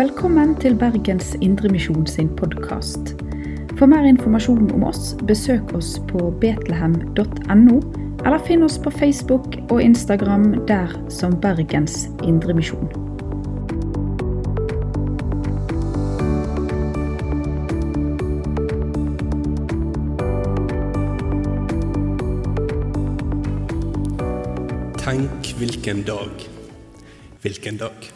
Velkommen til Bergens Indremisjon sin podkast. For mer informasjon om oss, besøk oss på betlehem.no, eller finn oss på Facebook og Instagram der som Bergens Indremisjon. Tenk hvilken dag. Hvilken dag.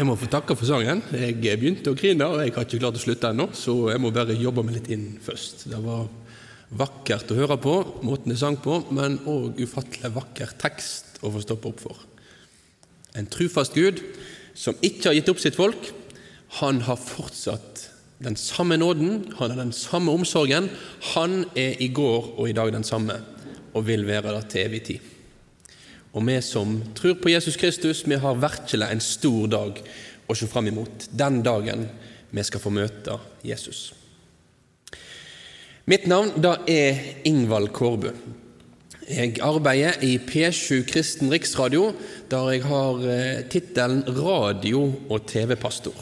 Jeg må få takke for sangen. Jeg begynte å grine, og jeg har ikke klart å slutte ennå, så jeg må bare jobbe meg litt inn først. Det var vakkert å høre på, måten jeg sang på, men òg ufattelig vakker tekst å få stoppe opp for. En trufast Gud som ikke har gitt opp sitt folk. Han har fortsatt den samme nåden, han har den samme omsorgen. Han er i går og i dag den samme, og vil være det til evig tid. Og vi som tror på Jesus Kristus, vi har virkelig en stor dag å se fram imot. Den dagen vi skal få møte Jesus. Mitt navn da er Ingvald Kårbu. Jeg arbeider i P7 Kristen Riksradio, der jeg har eh, tittelen radio- og TV-pastor.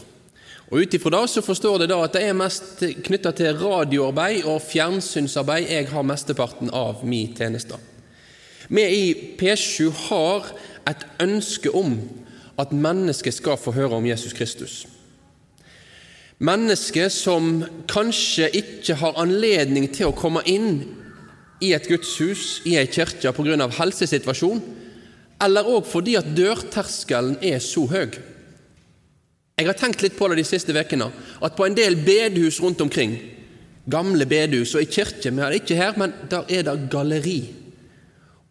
Og Ut ifra det så forstår det da at det er mest knytta til radioarbeid og fjernsynsarbeid jeg har mesteparten av min tjeneste. Vi i P7 har et ønske om at mennesket skal få høre om Jesus Kristus. Mennesket som kanskje ikke har anledning til å komme inn i et gudshus, i ei kirke, pga. helsesituasjon, eller òg fordi at dørterskelen er så høy. Jeg har tenkt litt på det de siste ukene, at på en del bedehus rundt omkring, gamle bedehus og i kirker Vi har det ikke her, men der er det galleri.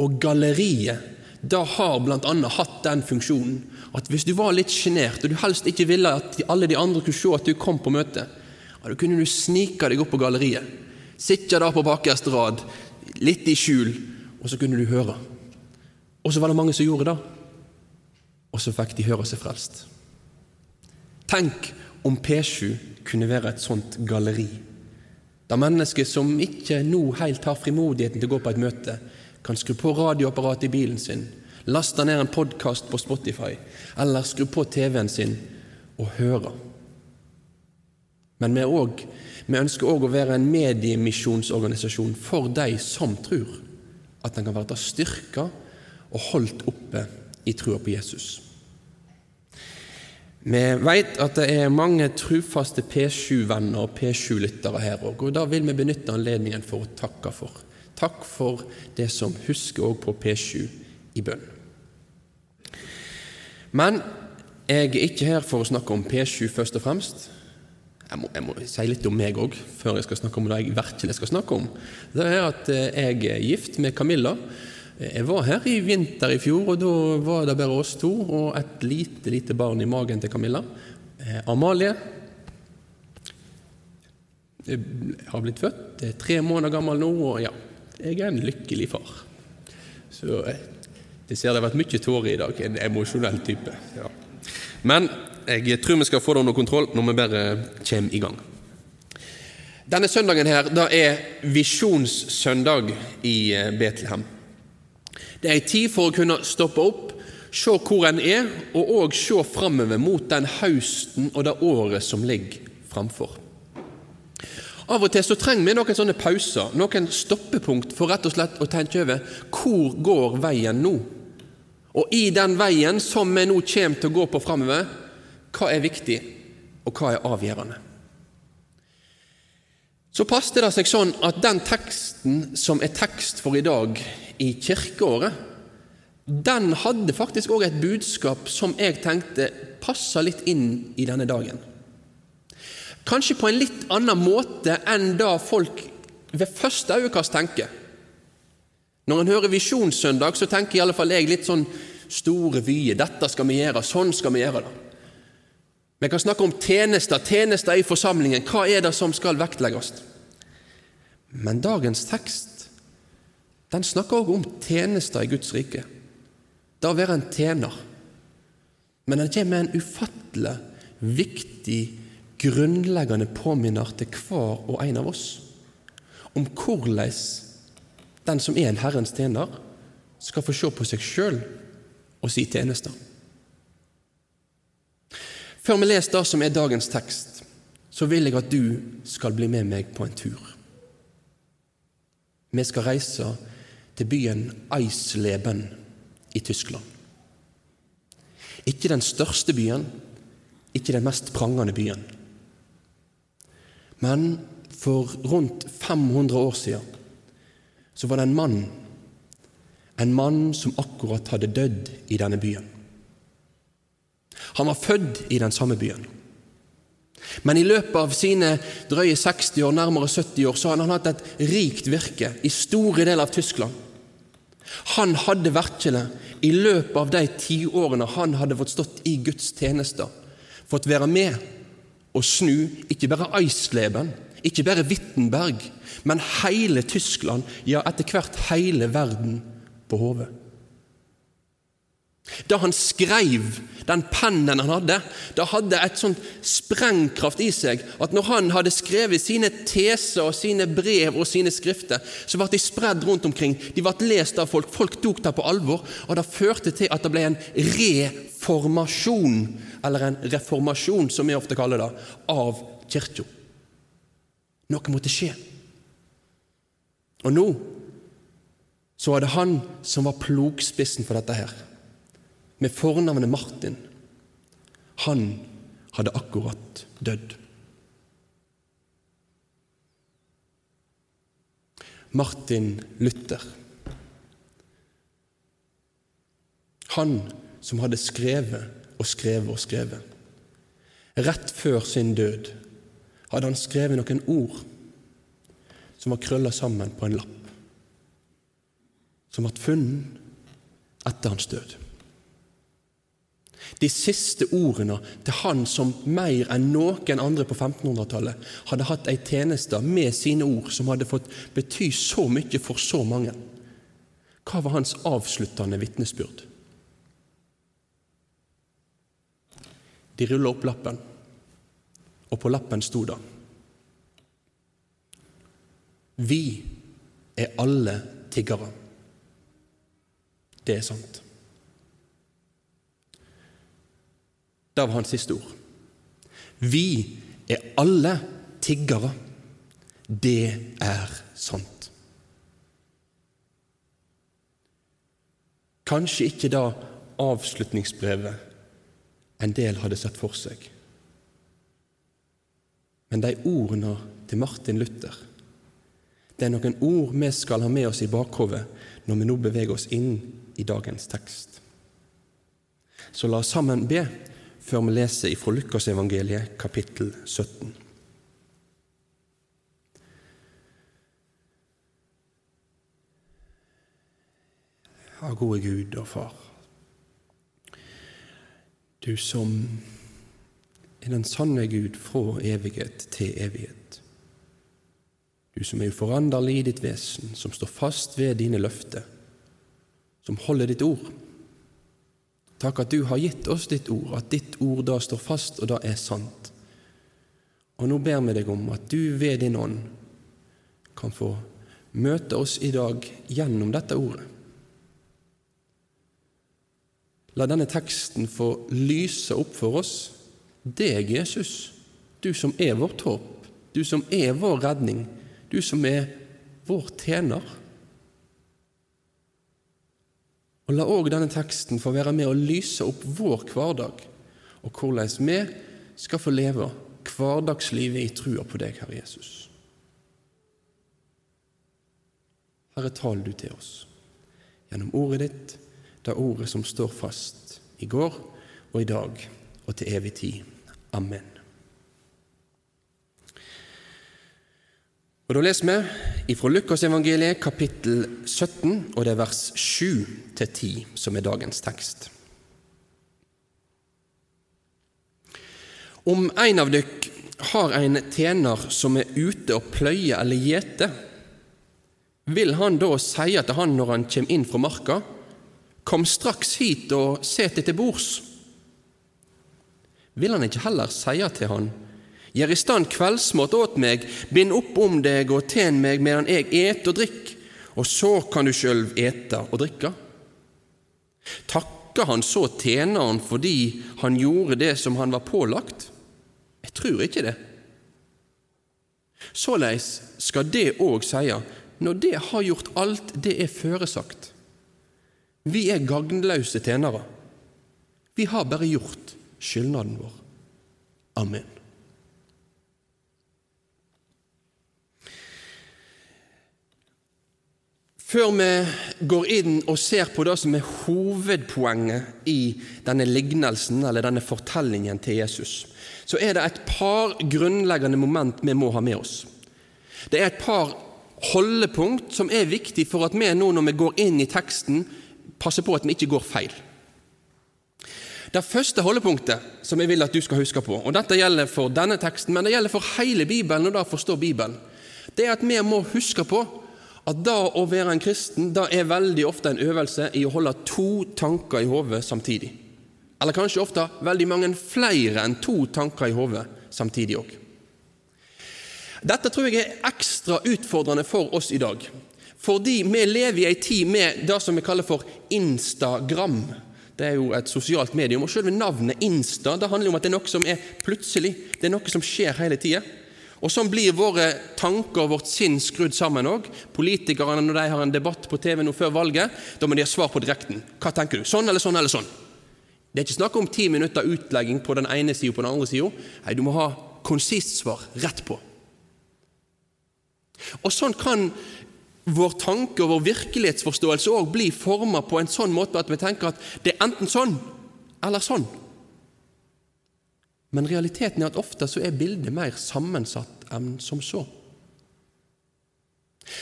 Og galleriet da har bl.a. hatt den funksjonen at hvis du var litt sjenert, og du helst ikke ville at alle de andre kunne se at du kom på møte, da kunne du snike deg opp på galleriet, sitte der på bakerste rad, litt i skjul, og så kunne du høre. Og så var det mange som gjorde det, og så fikk de høre seg frelst. Tenk om P7 kunne være et sånt galleri, der mennesker som ikke nå helt har frimodigheten til å gå på et møte, kan skru på radioapparatet i bilen sin, laste ned en podkast på Spotify, eller skru på TV-en sin og høre. Men vi, også, vi ønsker òg å være en mediemisjonsorganisasjon for de som tror at den kan være styrka og holdt oppe i trua på Jesus. Vi vet at det er mange trufaste P7-venner og P7-lyttere her òg, og da vil vi benytte anledningen for å takke for. Takk for det som husker òg på P7 i bønn. Men jeg er ikke her for å snakke om P7 først og fremst. Jeg må, jeg må si litt om meg òg, før jeg skal snakke om det jeg virkelig skal snakke om. Det er at eh, jeg er gift med Camilla. Jeg var her i vinter i fjor, og da var det bare oss to og et lite, lite barn i magen til Camilla. Eh, Amalie har blitt født, er tre måneder gammel nå, og ja, jeg er en lykkelig far. Så eh, det ser det har vært mye tårer i dag. En emosjonell type. Ja. Men jeg tror vi skal få det under kontroll når vi bare kommer i gang. Denne søndagen her, da er visjonssøndag i eh, Betlehem. Det er en tid for å kunne stoppe opp, se hvor en er, og òg se framover mot den høsten og det året som ligger framfor. Av og til så trenger vi noen sånne pauser, noen stoppepunkt, for rett og slett å tenke over hvor går veien nå? Og i den veien som vi nå kommer til å gå på framover, hva er viktig, og hva er avgjørende? Så passet det seg sånn at den teksten som er tekst for i dag i kirkeåret, den hadde faktisk òg et budskap som jeg tenkte passa litt inn i denne dagen. Kanskje på en litt annen måte enn da folk ved første øyekast tenker. Når en hører Visjonssøndag, så tenker i alle fall jeg litt sånn store vyer. Dette skal vi gjøre, sånn skal vi gjøre det. Vi kan snakke om tjenester, tjenester i forsamlingen. Hva er det som skal vektlegges? Men dagens tekst den snakker også om tjenester i Guds rike. Det å være en tjener. Men den kommer med en ufattelig viktig grunnleggende påminner til hver og en av oss om hvordan den som er en Herrens tjener, skal få se på seg sjøl og si tjenester. Før vi leser det som er dagens tekst, så vil jeg at du skal bli med meg på en tur. Vi skal reise til byen Eisleben i Tyskland. Ikke den største byen, ikke den mest prangende byen. Men for rundt 500 år siden så var det en mann, en mann som akkurat hadde dødd i denne byen. Han var født i den samme byen. Men i løpet av sine drøye 60 år, nærmere 70 år, så hadde han hatt et rikt virke i store deler av Tyskland. Han hadde virkelig, i løpet av de tiårene han hadde fått stått i Guds tjenester, fått være med og snu ikke bare Eisleben, ikke bare Wittenberg, men hele Tyskland, ja, etter hvert hele verden, på hodet. Da han skrev den pennen han hadde, da hadde et sånt sprengkraft i seg at når han hadde skrevet sine teser og sine brev og sine skrifter, så ble de spredd rundt omkring. De ble lest av folk. Folk tok det på alvor, og det førte til at det ble en reformasjon, eller en reformasjon, som vi ofte kaller det, av kirka. Noe måtte skje. Og nå så var det han som var plogspissen for dette her med fornavnet Martin, han hadde akkurat dødd. Martin Luther. Han som hadde skrevet og skrevet og skrevet. Rett før sin død hadde han skrevet noen ord som var krølla sammen på en lapp, som ble funnet etter hans død de siste ordene til han som mer enn noen andre på 1500-tallet hadde hatt ei tjeneste med sine ord som hadde fått bety så mye for så mange. Hva var hans avsluttende vitnesbyrd? De rulla opp lappen, og på lappen sto det Vi er alle tiggere. Det er sant. Det var hans siste ord. Vi er alle tiggere. Det er sant. Kanskje ikke da avslutningsbrevet en del hadde sett for seg. Men de ordene til Martin Luther det er noen ord vi skal ha med oss i bakhodet når vi nå beveger oss inn i dagens tekst. Så la oss sammen be før vi leser ifra Lukasevangeliet kapittel 17. Ja, gode Gud og Far, du som er den sanne Gud fra evighet til evighet. Du som er uforanderlig i ditt vesen, som står fast ved dine løfter, som holder ditt ord Takk at du har gitt oss ditt ord, at ditt ord da står fast, og da er sant. Og nå ber vi deg om at du ved din ånd kan få møte oss i dag gjennom dette ordet. La denne teksten få lyse opp for oss deg, Jesus, du som er vårt håp, du som er vår redning, du som er vår tjener. Og La òg denne teksten få være med å lyse opp vår hverdag, og hvordan vi skal få leve hverdagslivet i trua på deg, Herre Jesus. Herre, tal du til oss gjennom ordet ditt, det ordet som står fast i går og i dag og til evig tid. Amen. Og Da leser vi fra Lukasevangeliet kapittel 17, og det er vers 7-10 som er dagens tekst. Om en av dykk har en tjener som er ute og pløyer eller gjeter, vil han da si til han når han kommer inn fra marka, Kom straks hit og set deg til bords? Vil han ikke heller si til han, Gjør i stand kveldsmat åt meg, bind opp om deg og tjen meg medan jeg et og drikk, og så kan du sjølv ete og drikke. Takker han så tjeneren fordi han gjorde det som han var pålagt? Jeg tror ikke det. Såleis skal det òg seie, når det har gjort alt det er føresagt. Vi er gagnlause tjenere. Vi har bare gjort skyldnaden vår. Amen. Før vi går inn og ser på det som er hovedpoenget i denne lignelsen, eller denne fortellingen til Jesus, så er det et par grunnleggende moment vi må ha med oss. Det er et par holdepunkt som er viktig for at vi nå når vi går inn i teksten, passer på at vi ikke går feil. Det første holdepunktet som jeg vil at du skal huske på, og dette gjelder for denne teksten, men det gjelder for hele Bibelen og da forstår Bibelen, det er at vi må huske på at da å være en kristen da er veldig ofte en øvelse i å holde to tanker i hodet samtidig. Eller kanskje ofte veldig mange flere enn to tanker i hodet samtidig òg. Dette tror jeg er ekstra utfordrende for oss i dag, fordi vi lever i ei tid med det som vi kaller for Instagram. Det er jo et sosialt medium, og selve navnet Insta det handler om at det er noe som er plutselig, det er noe som skjer hele tida. Og Sånn blir våre tanker og vårt sinn skrudd sammen òg. Politikerne når de har en debatt på TV nå før valget, da må de ha svar på direkten. Hva tenker du? Sånn eller sånn eller sånn? Det er ikke snakk om ti minutter utlegging på den ene sida og på den andre sida. Nei, du må ha konsist svar rett på. Og Sånn kan vår tanke og vår virkelighetsforståelse òg bli forma på en sånn måte at vi tenker at det er enten sånn eller sånn. Men realiteten er at ofte så er bildet mer sammensatt enn som så.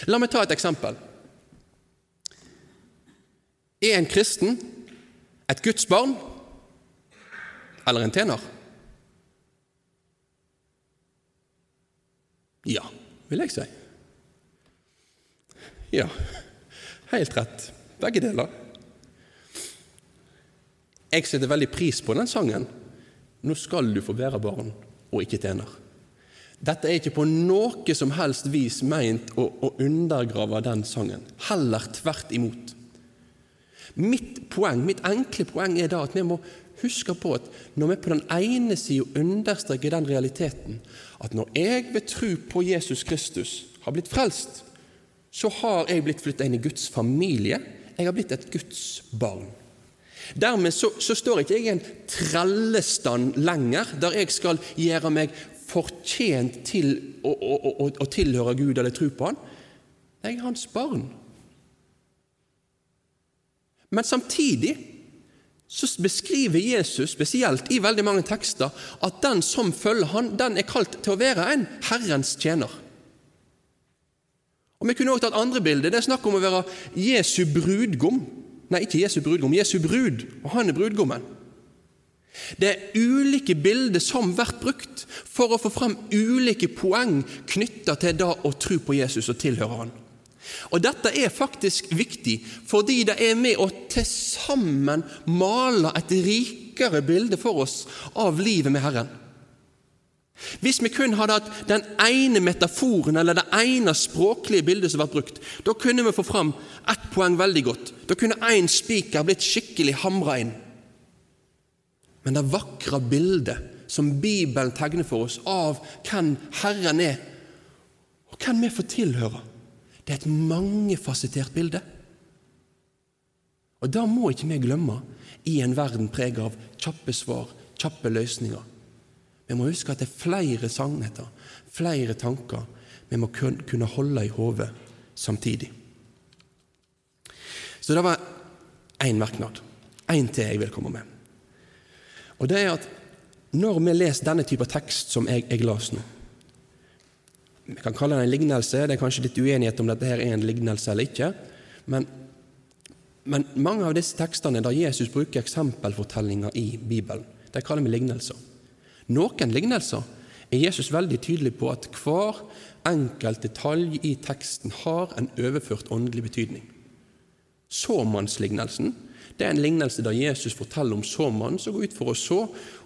La meg ta et eksempel. Er en kristen et Guds barn eller en tjener? Ja, vil jeg si. Ja, helt rett. Begge deler. Jeg setter veldig pris på den sangen. Nå skal du få være barn og ikke tjener. Dette er ikke på noe som helst vis meint å, å undergrave den sangen. Heller tvert imot. Mitt poeng, mitt enkle poeng er da at vi må huske på at når vi på den ene sida understreker den realiteten at når jeg ved tro på Jesus Kristus har blitt frelst, så har jeg blitt flytta inn i Guds familie. Jeg har blitt et Guds barn. Dermed så, så står ikke jeg i en trellestand lenger, der jeg skal gjøre meg fortjent til å, å, å, å tilhøre Gud eller tro på Han. Jeg er hans barn. Men samtidig så beskriver Jesus, spesielt i veldig mange tekster, at den som følger han, den er kalt til å være en Herrens tjener. Og Vi kunne også tatt andre bilder. Det er snakk om å være Jesu brudgom. Nei, ikke Jesu brudgom, Jesu brud, og han er brudgommen. Det er ulike bilder som blir brukt for å få fram ulike poeng knytta til det å tro på Jesus og tilhøre Han. Og Dette er faktisk viktig, fordi det er med å til sammen male et rikere bilde for oss av livet med Herren. Hvis vi kun hadde hatt den ene metaforen eller det ene språklige bildet som var brukt, da kunne vi få fram ett poeng veldig godt. Da kunne én spiker blitt skikkelig hamra inn. Men det vakre bildet som Bibelen tegner for oss av hvem Herren er, og hvem vi får tilhøre, det er et mangefasettert bilde. Og Det må ikke vi glemme i en verden preget av kjappe svar, kjappe løsninger. Vi må huske at det er flere sannheter, flere tanker vi må kunne holde i hodet samtidig. Så det var én merknad. Én til jeg vil komme med. Og det er at når vi leser denne type tekst som jeg, jeg las nå Vi kan kalle det en lignelse, det er kanskje litt uenighet om dette her er en lignelse eller ikke. Men, men mange av disse tekstene der Jesus bruker eksempelfortellinger i Bibelen, det kaller vi lignelser. Noen lignelser er Jesus veldig tydelig på at hver enkelt detalj i teksten har en overført åndelig betydning. Såmannslignelsen det er en lignelse der Jesus forteller om såmannen som går ut for å så,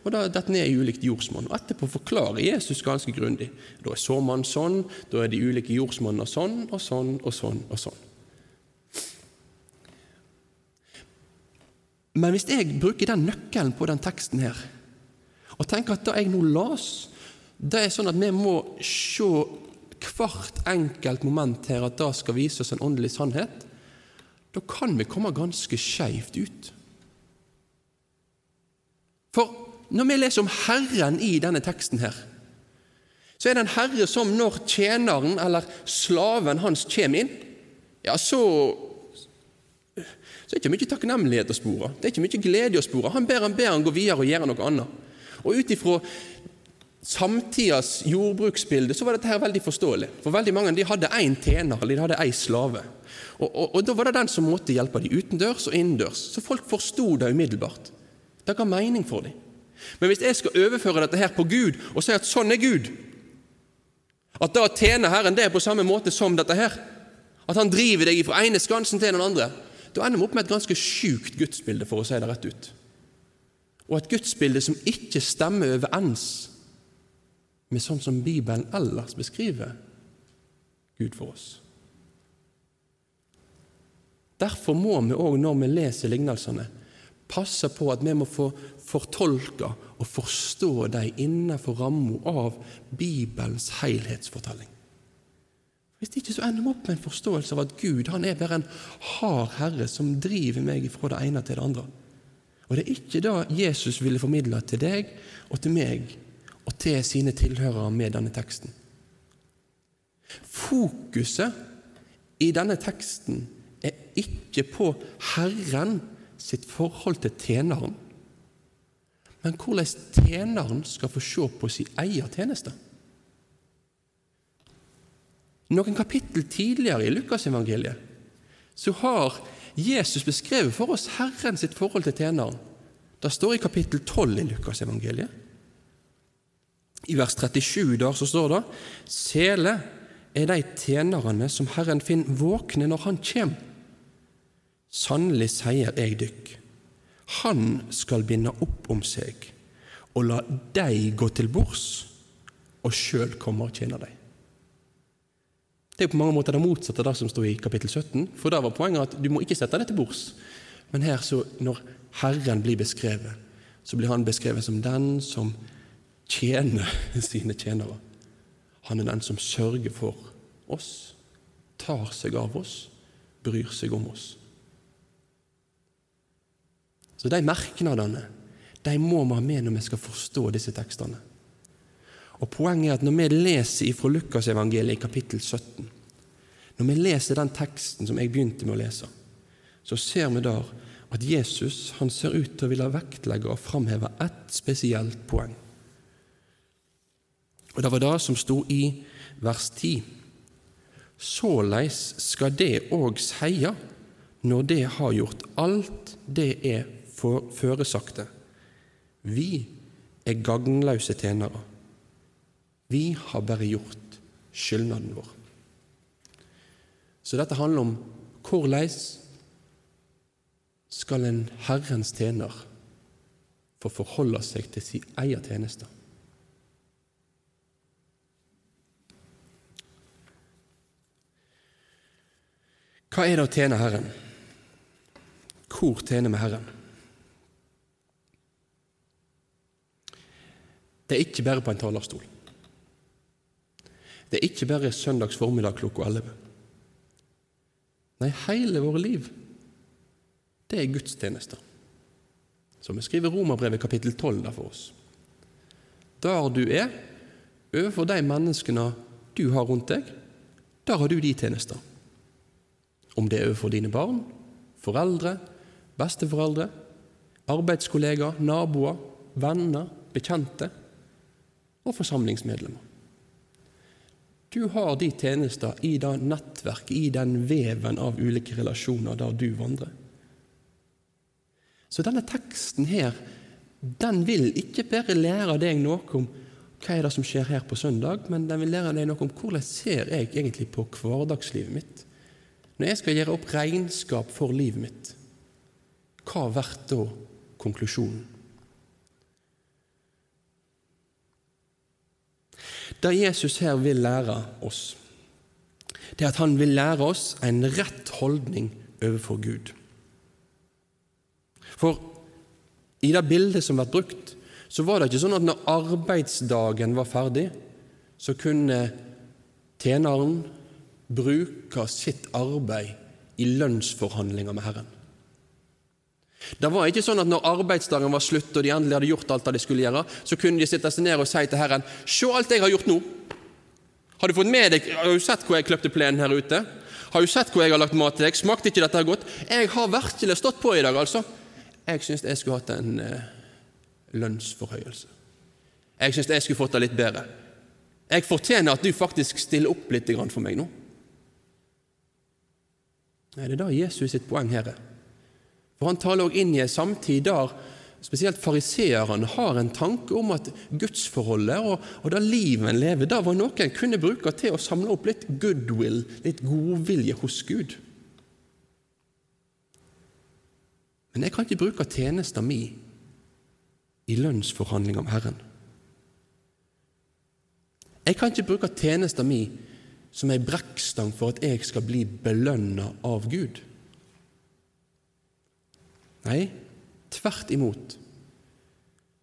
og da detter ned i ulikt jordsmonn. Og Etterpå forklarer Jesus ganske grundig. Da er såmannen sånn, da er de ulike jordsmonnene sånn og sånn og sånn og sånn. Men hvis jeg bruker den nøkkelen på den teksten her, og tenk at det jeg nå las, det er sånn at vi må se hvert enkelt moment her at det skal vise oss en åndelig sannhet, da kan vi komme ganske skeivt ut. For når vi leser om Herren i denne teksten her, så er det en herre som når tjeneren eller slaven hans kommer inn, ja, så så er det ikke mye takknemlighet å spore. Det er ikke mye glede å spore. Han ber han ber han gå videre og gjøre noe annet. Og ut ifra samtidas jordbruksbilde så var dette her veldig forståelig. For veldig mange de hadde én tjener eller de hadde én slave. Og, og, og, Da var det den som måtte hjelpe dem utendørs og innendørs. Så folk forsto det umiddelbart. Det ga mening for dem. Men hvis jeg skal overføre dette her på Gud og si at sånn er Gud, at da tjener Herren det på samme måte som dette her, at han driver deg fra ene skansen til den andre, da ender vi opp med et ganske sjukt gudsbilde, for å si det rett ut. Og et gudsbilde som ikke stemmer overens med sånn som Bibelen ellers beskriver Gud for oss. Derfor må vi òg, når vi leser lignelsene, passe på at vi må få fortolke og forstå dem innenfor ramma av Bibelens helhetsfortelling. Hvis ikke så ender vi opp med en forståelse av at Gud han er bare en hard herre som driver meg fra det ene til det andre. Og det er ikke det Jesus ville formidle til deg og til meg og til sine tilhørere med denne teksten. Fokuset i denne teksten er ikke på Herren sitt forhold til tjeneren, men hvordan tjeneren skal få se på sin egen tjeneste. Noen kapittel tidligere i Lukasevangeliet så har Jesus beskrevet for oss Herren sitt forhold til tjeneren. Det står i kapittel 12 i Lukasevangeliet. I vers 37 der så står det Sele er de tjenerne som Herren finner våkne når Han kjem. Sannelig sier jeg dykk, Han skal binde opp om seg og la dei gå til bords, og sjøl komme og tjene dei. Det er på mange måter det motsatte av det som står i kapittel 17. For da var poenget at du må ikke sette det til bords. Men her, så, når Herren blir beskrevet, så blir han beskrevet som den som tjener sine tjenere. Han er den som sørger for oss, tar seg av oss, bryr seg om oss. Så de merknadene de må vi ha med når vi skal forstå disse tekstene. Og Poenget er at når vi leser fra Lukasevangeliet i kapittel 17, når vi leser den teksten som jeg begynte med å lese, så ser vi der at Jesus han ser ut til å ville vektlegge og framheve ett spesielt poeng. Og Det var det som sto i vers 10. Såleis skal det òg seia når det har gjort alt det er føresagte. Vi er gagnlause tjenere. Vi har bare gjort skyldnaden vår. Så dette handler om hvordan skal en Herrens tjener få forholde seg til sin egen tjeneste. Hva er det å tjene Herren? Hvor tjener vi Herren? Det er ikke bare på en talerstol. Det er ikke bare søndags formiddag klokka 11. Nei, hele våre liv, det er gudstjenester. Så vi skriver Romerbrevet kapittel 12 der for oss. Der du er, overfor de menneskene du har rundt deg, der har du de tjenester. Om det er overfor dine barn, foreldre, besteforeldre, arbeidskollegaer, naboer, venner, bekjente og forsamlingsmedlemmer. Du har de tjenester i det nettverket, i den veven av ulike relasjoner der du vandrer. Så denne teksten her, den vil ikke bare lære deg noe om hva er det som skjer her på søndag, men den vil lære deg noe om hvordan ser jeg egentlig på hverdagslivet mitt. Når jeg skal gjøre opp regnskap for livet mitt, hva blir da konklusjonen? Det Jesus her vil lære oss, det er at han vil lære oss en rett holdning overfor Gud. For i det bildet som ble brukt, så var det ikke sånn at når arbeidsdagen var ferdig, så kunne tjeneren bruke sitt arbeid i lønnsforhandlinger med Herren. Det var ikke sånn at når arbeidsdagen var slutt og de endelig hadde gjort alt de skulle gjøre, så kunne de sitte seg ned og si til Herren Se alt jeg har gjort nå! Har du fått med deg, har du sett hvor jeg kløpte plenen her ute? Har du sett hvor jeg har lagt mat til deg? Smakte ikke dette godt? Jeg har virkelig stått på i dag, altså. Jeg syns jeg skulle hatt en eh, lønnsforhøyelse. Jeg syns jeg skulle fått det litt bedre. Jeg fortjener at du faktisk stiller opp litt for meg nå. Nei, Det er da Jesus sitt poeng her er. For Han taler også inn i en samtid der spesielt fariseerne har en tanke om at gudsforholdet og, og det livet en lever, det var noe en kunne bruke til å samle opp litt goodwill, litt godvilje hos Gud. Men jeg kan ikke bruke tjenesten min i lønnsforhandling om Herren. Jeg kan ikke bruke tjenesten min som ei brekkstang for at jeg skal bli belønna av Gud. Nei, tvert imot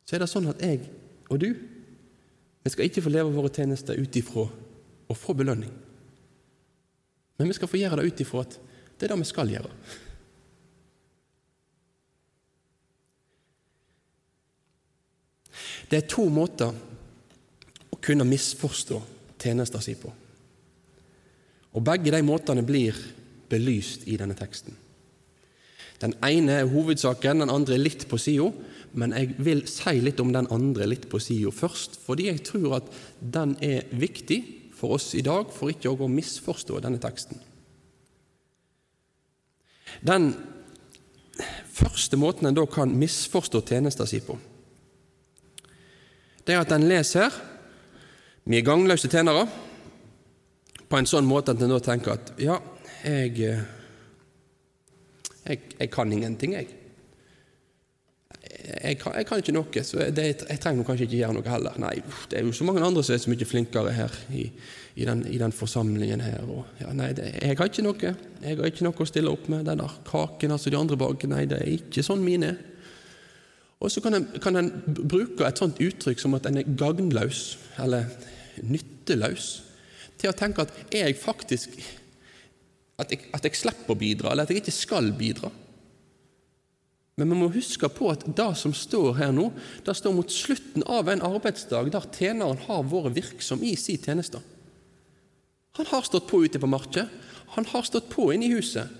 så er det sånn at jeg og du vi skal ikke få leve våre tjenester ut ifra å få belønning. Men vi skal få gjøre det ut ifra at det er det vi skal gjøre. Det er to måter å kunne misforstå tjenesten sin på. Og Begge de måtene blir belyst i denne teksten. Den ene er hovedsaken, den andre er litt på sida, men jeg vil si litt om den andre litt på sida først, fordi jeg tror at den er viktig for oss i dag, for ikke å misforstå denne teksten. Den første måten en da kan misforstå tjenesten sin på, det er at en leser vi er gangløse tjenere på en sånn måte at en da tenker at ja, jeg, eh, jeg, jeg kan ingenting, jeg. Jeg kan, jeg kan, ikke noe, så det, jeg trenger kanskje ikke gjøre noe heller. Nei, det er jo så mange andre som er så mye flinkere her i, i, den, i den, forsamlingen her. Og, ja, nei, det, jeg har ikke noe Jeg har ikke noe å stille opp med. Den der kaken altså de andre bak, nei, det er ikke sånn mine er. Og så kan en, bruke et sånt uttrykk som at en er gagnløs, eller nytteløs, til å tenke at jeg faktisk at jeg, at jeg slipper å bidra, eller at jeg ikke skal bidra. Men vi må huske på at det som står her nå, det står mot slutten av en arbeidsdag der tjeneren har vært virksom i sin tjeneste. Han har stått på ute på markedet, han har stått på inne i huset.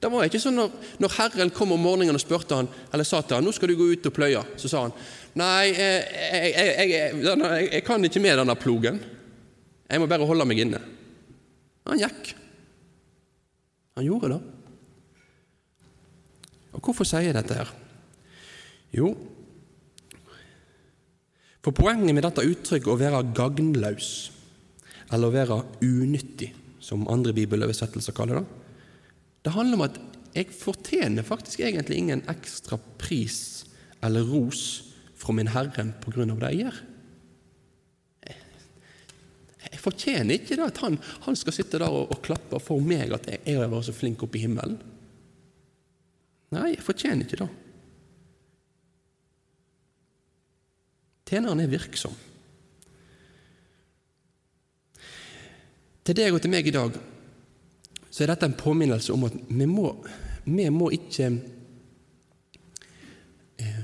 Det var ikke sånn når, når, Herren kom om morgenen og spurte han, eller sa til han, 'Nå skal du gå ut og pløye', så sa han, 'Nei, jeg, jeg, jeg, jeg kan ikke med denne plogen. Jeg må bare holde meg inne.' Han gikk. Han gjorde det. Og Hvorfor sier jeg dette her? Jo, for poenget med dette uttrykket å være gagnløs, eller å være unyttig, som andre bibeloversettelser kaller det, det handler om at jeg fortjener faktisk egentlig ingen ekstra pris eller ros fra min Herre på grunn av det jeg gjør. Fortjener ikke det at han, han skal sitte der og, og, klappe for meg at jeg, jeg har vært så flink oppe i himmelen. Nei, jeg fortjener ikke det. Tjeneren er virksom. Til deg og til meg i dag så er dette en påminnelse om at vi må, vi må ikke eh,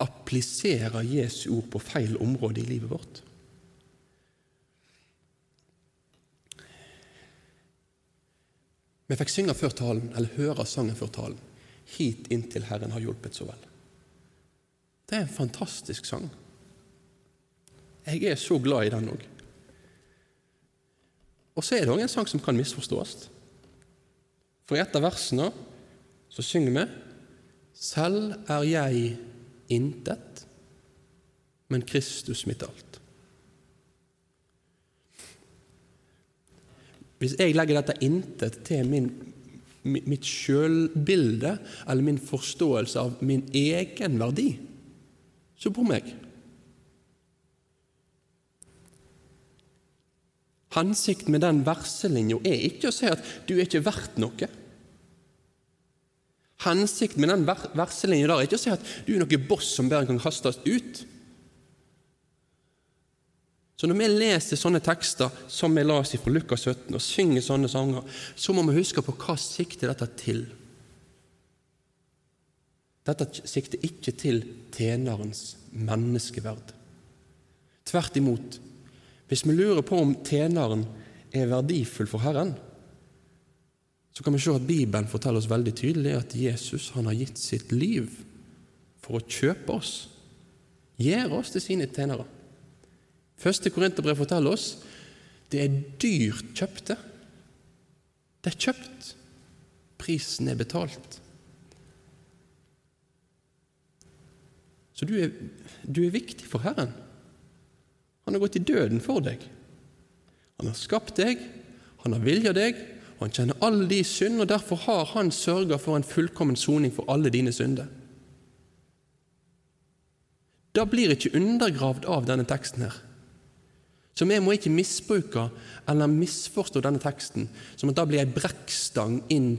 applisere Jesu ord på feil område i livet vårt. Vi fikk synge før talen, eller høre sangen før talen. 'Hit inntil Herren har hjulpet så vel'. Det er en fantastisk sang. Jeg er så glad i den òg. Og så er det òg en sang som kan misforstås. For i et av versene så synger vi Selv er jeg intet, men Kristus mitt alt. Hvis jeg legger dette intet til min, mitt sjølbilde eller min forståelse av min egen verdi, så bommer jeg. Hensikten med den verselinja er ikke å si at du er ikke verdt noe. Hensikten med den verselinja er ikke å si at du er noe boss som bare kan kastes ut. Så når vi leser sånne tekster som vi leser fra Lukas 17, og synger sånne sanger, så må vi huske på hva sikter dette til. Dette sikter ikke til tjenerens menneskeverd. Tvert imot. Hvis vi lurer på om tjeneren er verdifull for Herren, så kan vi se at Bibelen forteller oss veldig tydelig at Jesus han har gitt sitt liv for å kjøpe oss, gjøre oss til sine tjenere. Første Korinterbrev forteller oss det er dyrt kjøpte. Det er kjøpt. Prisen er betalt. Så du er, du er viktig for Herren. Han har gått i døden for deg. Han har skapt deg, han har vilja deg, og han kjenner alle de synd, og derfor har han sørga for en fullkommen soning for alle dine synder. Da blir ikke undergravd av denne teksten her. Så vi må ikke misbruke eller misforstå denne teksten som at det blir ei brekkstang inn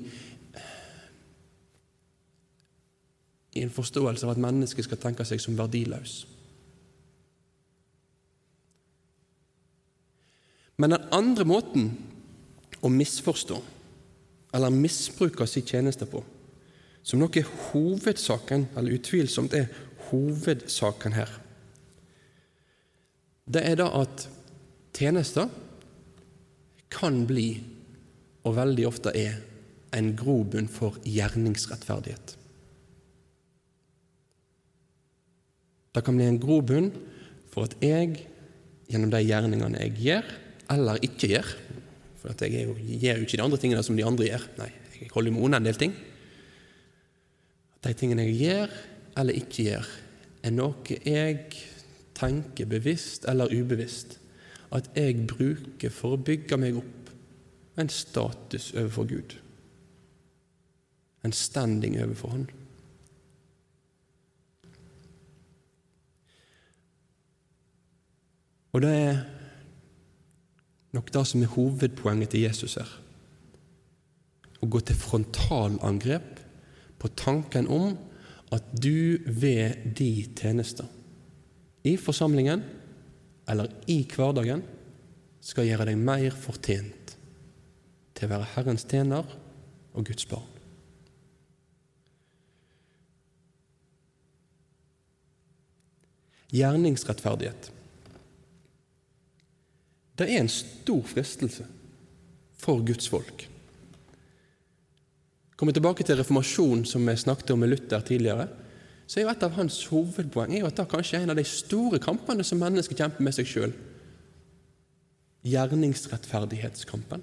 i en forståelse av at mennesket skal tenke seg som verdiløs. Men den andre måten å misforstå eller misbruke sin tjeneste på, som nok er hovedsaken, eller utvilsomt er hovedsaken her, det er da at tjenester kan bli, og veldig ofte er, en grobunn for gjerningsrettferdighet. Det kan bli en grobunn for at jeg, gjennom de gjerningene jeg gjør, eller ikke gjør For jeg jo, gjør jo ikke de andre tingene som de andre gjør. Nei, jeg holder unna en del ting. At De tingene jeg gjør eller ikke gjør, er noe jeg tenker bevisst eller ubevisst at jeg bruker for å bygge meg opp en status overfor Gud. En standing overfor Han. Og det er nok det som er hovedpoenget til Jesus her. Å gå til frontalangrep på tanken om at du ved de tjenester, i forsamlingen eller i hverdagen, skal gjøre deg mer fortjent til å være Herrens tjener og Guds barn. Gjerningsrettferdighet. Det er en stor fristelse for Guds folk. Kommer tilbake til reformasjonen som vi snakket om med Luther tidligere, så er jo et av hans hovedpoeng er jo at det kanskje er en av de store kampene som mennesker kjemper med seg sjøl. Gjerningsrettferdighetskampen.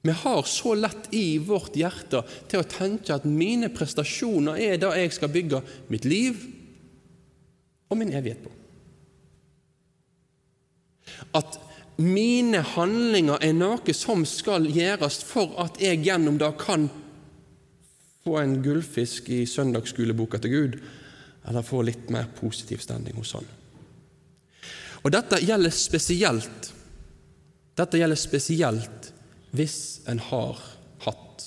Vi har så lett i vårt hjerte til å tenke at mine prestasjoner er det jeg skal bygge mitt liv og min evighet på at mine handlinger er noe som skal gjøres for at jeg gjennom det kan få en gullfisk i søndagsskoleboka til Gud, eller få litt mer positiv stemning hos Han. Og dette gjelder spesielt Dette gjelder spesielt hvis en har hatt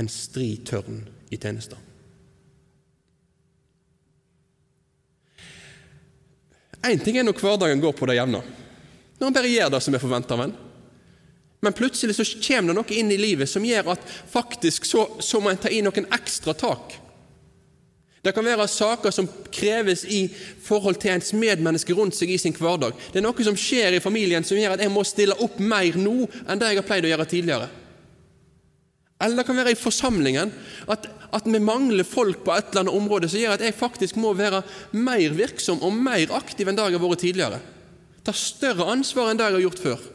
en stri tørn i tjenester. Én ting er når hverdagen går på det jevne, når en bare gjør det som er forventa av en. Men plutselig så kommer det noe inn i livet som gjør at faktisk så, så må en ta i noen ekstra tak. Det kan være saker som kreves i forhold til ens medmenneske rundt seg i sin hverdag. Det er noe som skjer i familien som gjør at jeg må stille opp mer nå enn det jeg har pleid å gjøre tidligere. Eller det kan være i forsamlingen at, at vi mangler folk på et eller annet område som gjør at jeg faktisk må være mer virksom og mer aktiv enn det jeg har vært tidligere. Ta større ansvar enn det jeg har gjort før.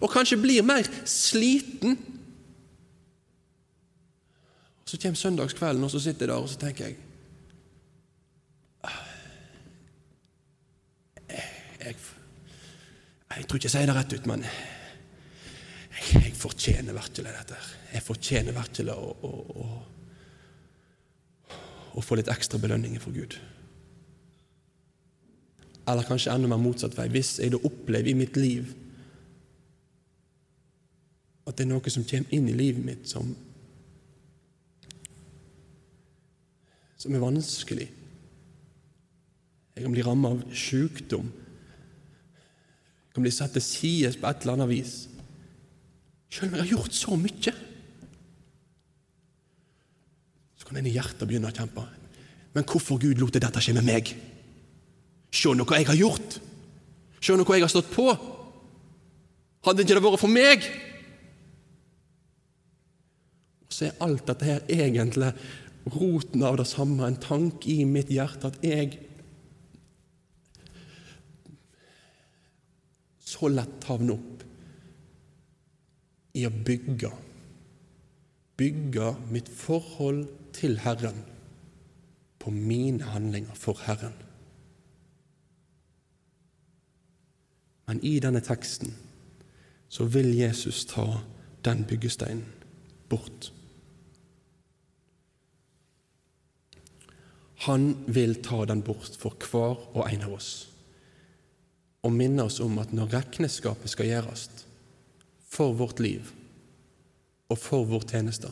Og kanskje blir mer sliten. Så kommer søndagskvelden, og så sitter jeg der og så tenker jeg jeg, jeg tror ikke jeg sier det rett ut, men jeg fortjener virkelig dette. Jeg fortjener virkelig å, å, å, å få litt ekstra belønninger for Gud. Eller kanskje enda mer motsatt vei. Hvis jeg da opplever i mitt liv At det er noe som kommer inn i livet mitt som som er vanskelig. Jeg kan bli rammet av sykdom. Jeg kan bli satt til side på et eller annet vis. Selv om jeg har gjort så mye, så kan en i hjertet begynne å kjempe. Men hvorfor Gud lot det dette skje med meg? Se nå hva jeg har gjort! Se nå hva jeg har stått på! Hadde ikke det vært for meg? Så er alt dette her egentlig roten av det samme, en tanke i mitt hjerte at jeg så lett havner opp i å bygge. Bygge mitt forhold til Herren på mine handlinger for Herren. Men i denne teksten så vil Jesus ta den byggesteinen bort. Han vil ta den bort for hver og en av oss og minne oss om at når regnskapet skal gjøres for vårt liv og for vår tjeneste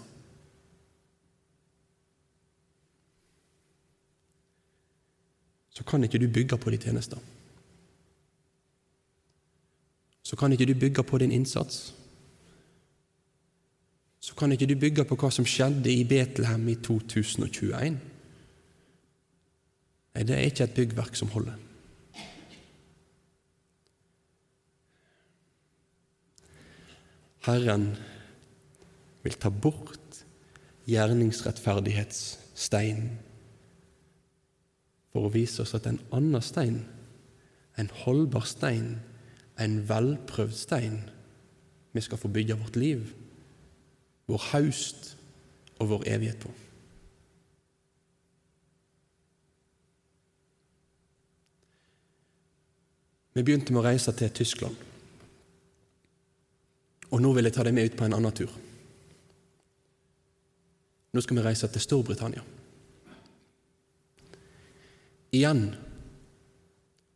Så kan ikke du bygge på de tjenester. Så kan ikke du bygge på din innsats. Så kan ikke du bygge på hva som skjedde i Betlehem i 2021. Nei, det er ikke et byggverk som holder. Herren vil ta bort gjerningsrettferdighetssteinen for å vise oss at en annen stein, en holdbar stein, en velprøvd stein, vi skal få bygge vårt liv, vår haust og vår evighet på. Vi begynte med å reise til Tyskland. Og nå vil jeg ta deg med ut på en annen tur. Nå skal vi reise til Storbritannia. Igjen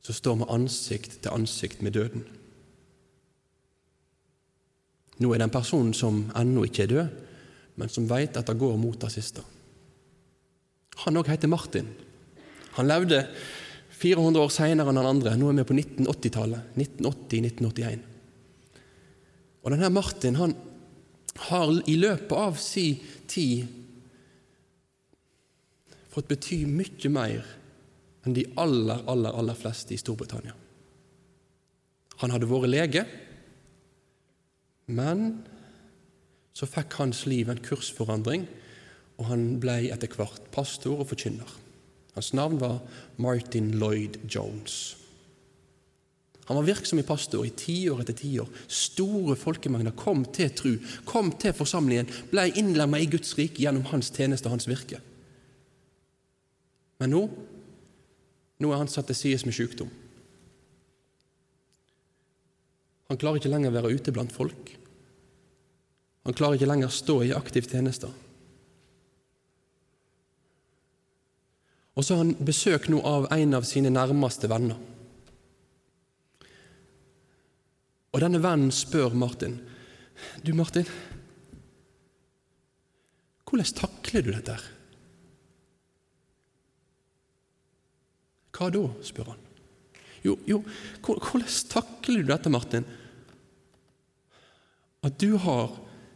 så står vi ansikt til ansikt med døden. Nå er det en person som ennå ikke er død, men som veit at det går mot det siste. Han òg heter Martin. Han levde 400 år seinere enn han andre. Nå er vi på 1980-tallet. 1980-1981. Og denne Martin han har i løpet av sin tid fått bety mye mer enn de aller, aller, aller fleste i Storbritannia. Han hadde vært lege, men så fikk hans liv en kursforandring, og han ble etter hvert pastor og forkynner. Hans navn var Martin Lloyd Jones. Han var virksom i pastor i tiår etter tiår. Store folkemengder kom til tru, kom til forsamlingen, ble innlemma i Guds rike gjennom hans tjeneste og hans virke. Men nå nå er han satt til side med sykdom. Han klarer ikke lenger å være ute blant folk. Han klarer ikke lenger å stå i aktiv tjeneste. Og så har han besøk nå av en av sine nærmeste venner. Og denne vennen spør Martin. Du, Martin, hvordan takler du dette? Hva da? spør han. Jo, jo, hvordan takler du dette, Martin? At du har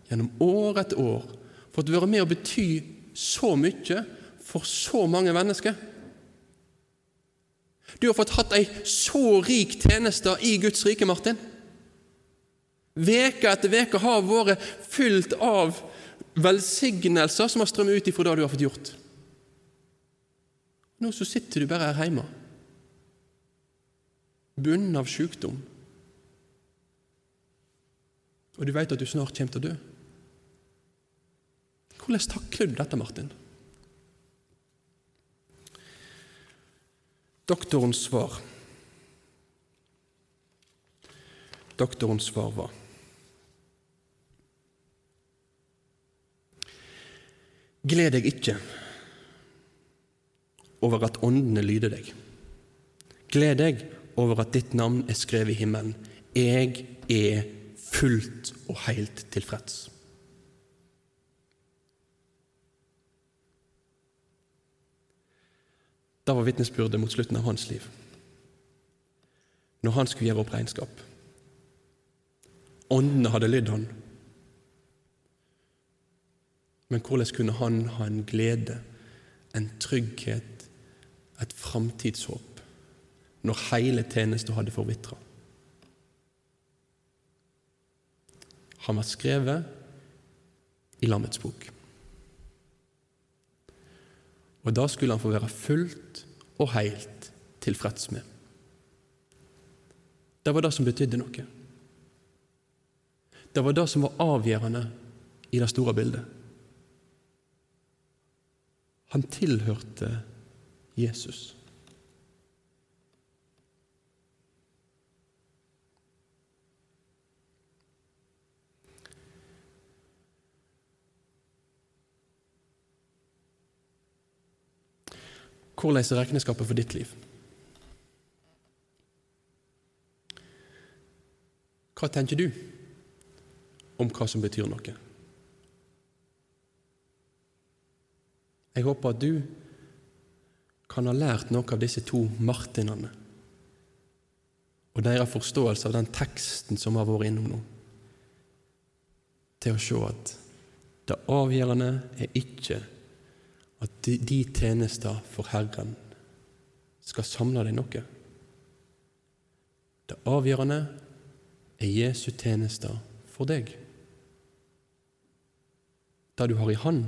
gjennom år etter år fått være med å bety så mye for så mange mennesker. Du har fått hatt ei så rik tjeneste i Guds rike, Martin. Veke etter veke har vært fylt av velsignelser som har strømmet ut ifra det du har fått gjort. Nå så sitter du bare her hjemme, bundet av sykdom, og du vet at du snart kommer til å dø. Hvordan takler du dette, Martin? Doktorens svar Doktorens svar var Gled deg ikke over at åndene lyder deg. Gled deg over at ditt navn er skrevet i himmelen. Jeg er fullt og helt tilfreds. Det var vitnesbyrdet mot slutten av hans liv, når han skulle gjøre opp regnskap. Åndene hadde lydd han. Men hvordan kunne han ha en glede, en trygghet, et framtidshåp, når hele tjenesten hadde forvitra? Han var skrevet i Lammets bok. Og da skulle han få være fullt og helt tilfreds med. Det var det som betydde noe. Det var det som var avgjørende i det store bildet. Han tilhørte Jesus. Hvordan er regnskapet for ditt liv? Hva tenker du om hva som betyr noe? Jeg håper at du kan ha lært noe av disse to Martinene og deres forståelse av den teksten som har vært innom nå, til å se at det avgjørende er ikke at de tjenester for Herren skal samle deg noe. Det avgjørende er Jesu tjenester for deg. Det du har i hand,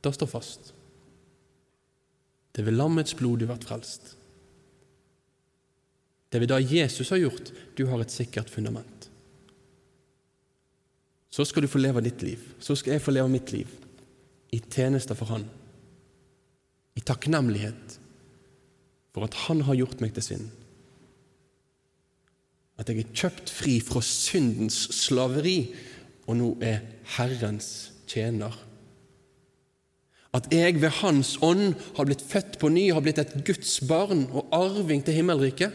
det står fast. Det er ved lammets blod du blir frelst. Det er ved det Jesus har gjort, du har et sikkert fundament. Så skal du få leve ditt liv. Så skal jeg få leve mitt liv i tjenester for Han i takknemlighet for at Han har gjort meg til sin. At jeg er kjøpt fri fra syndens slaveri og nå er Herrens tjener. At jeg ved Hans ånd har blitt født på ny, har blitt et Guds barn og arving til himmelriket.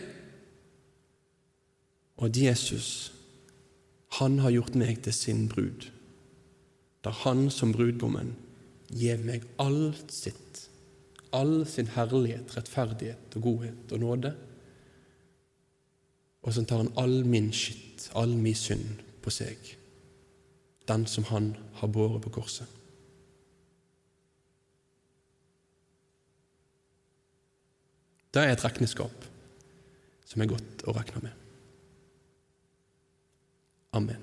Og at Jesus, han har gjort meg til sin brud, da han som brudgommen gjev meg alt sitt all sin herlighet, rettferdighet og godhet og nåde. Og så tar han all min skitt, all min synd, på seg, den som han har båret på korset. Det er et regneskap som er godt å regne med. Amen.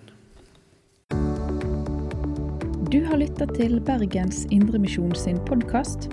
Du har lytta til Bergens Indremisjon sin podkast.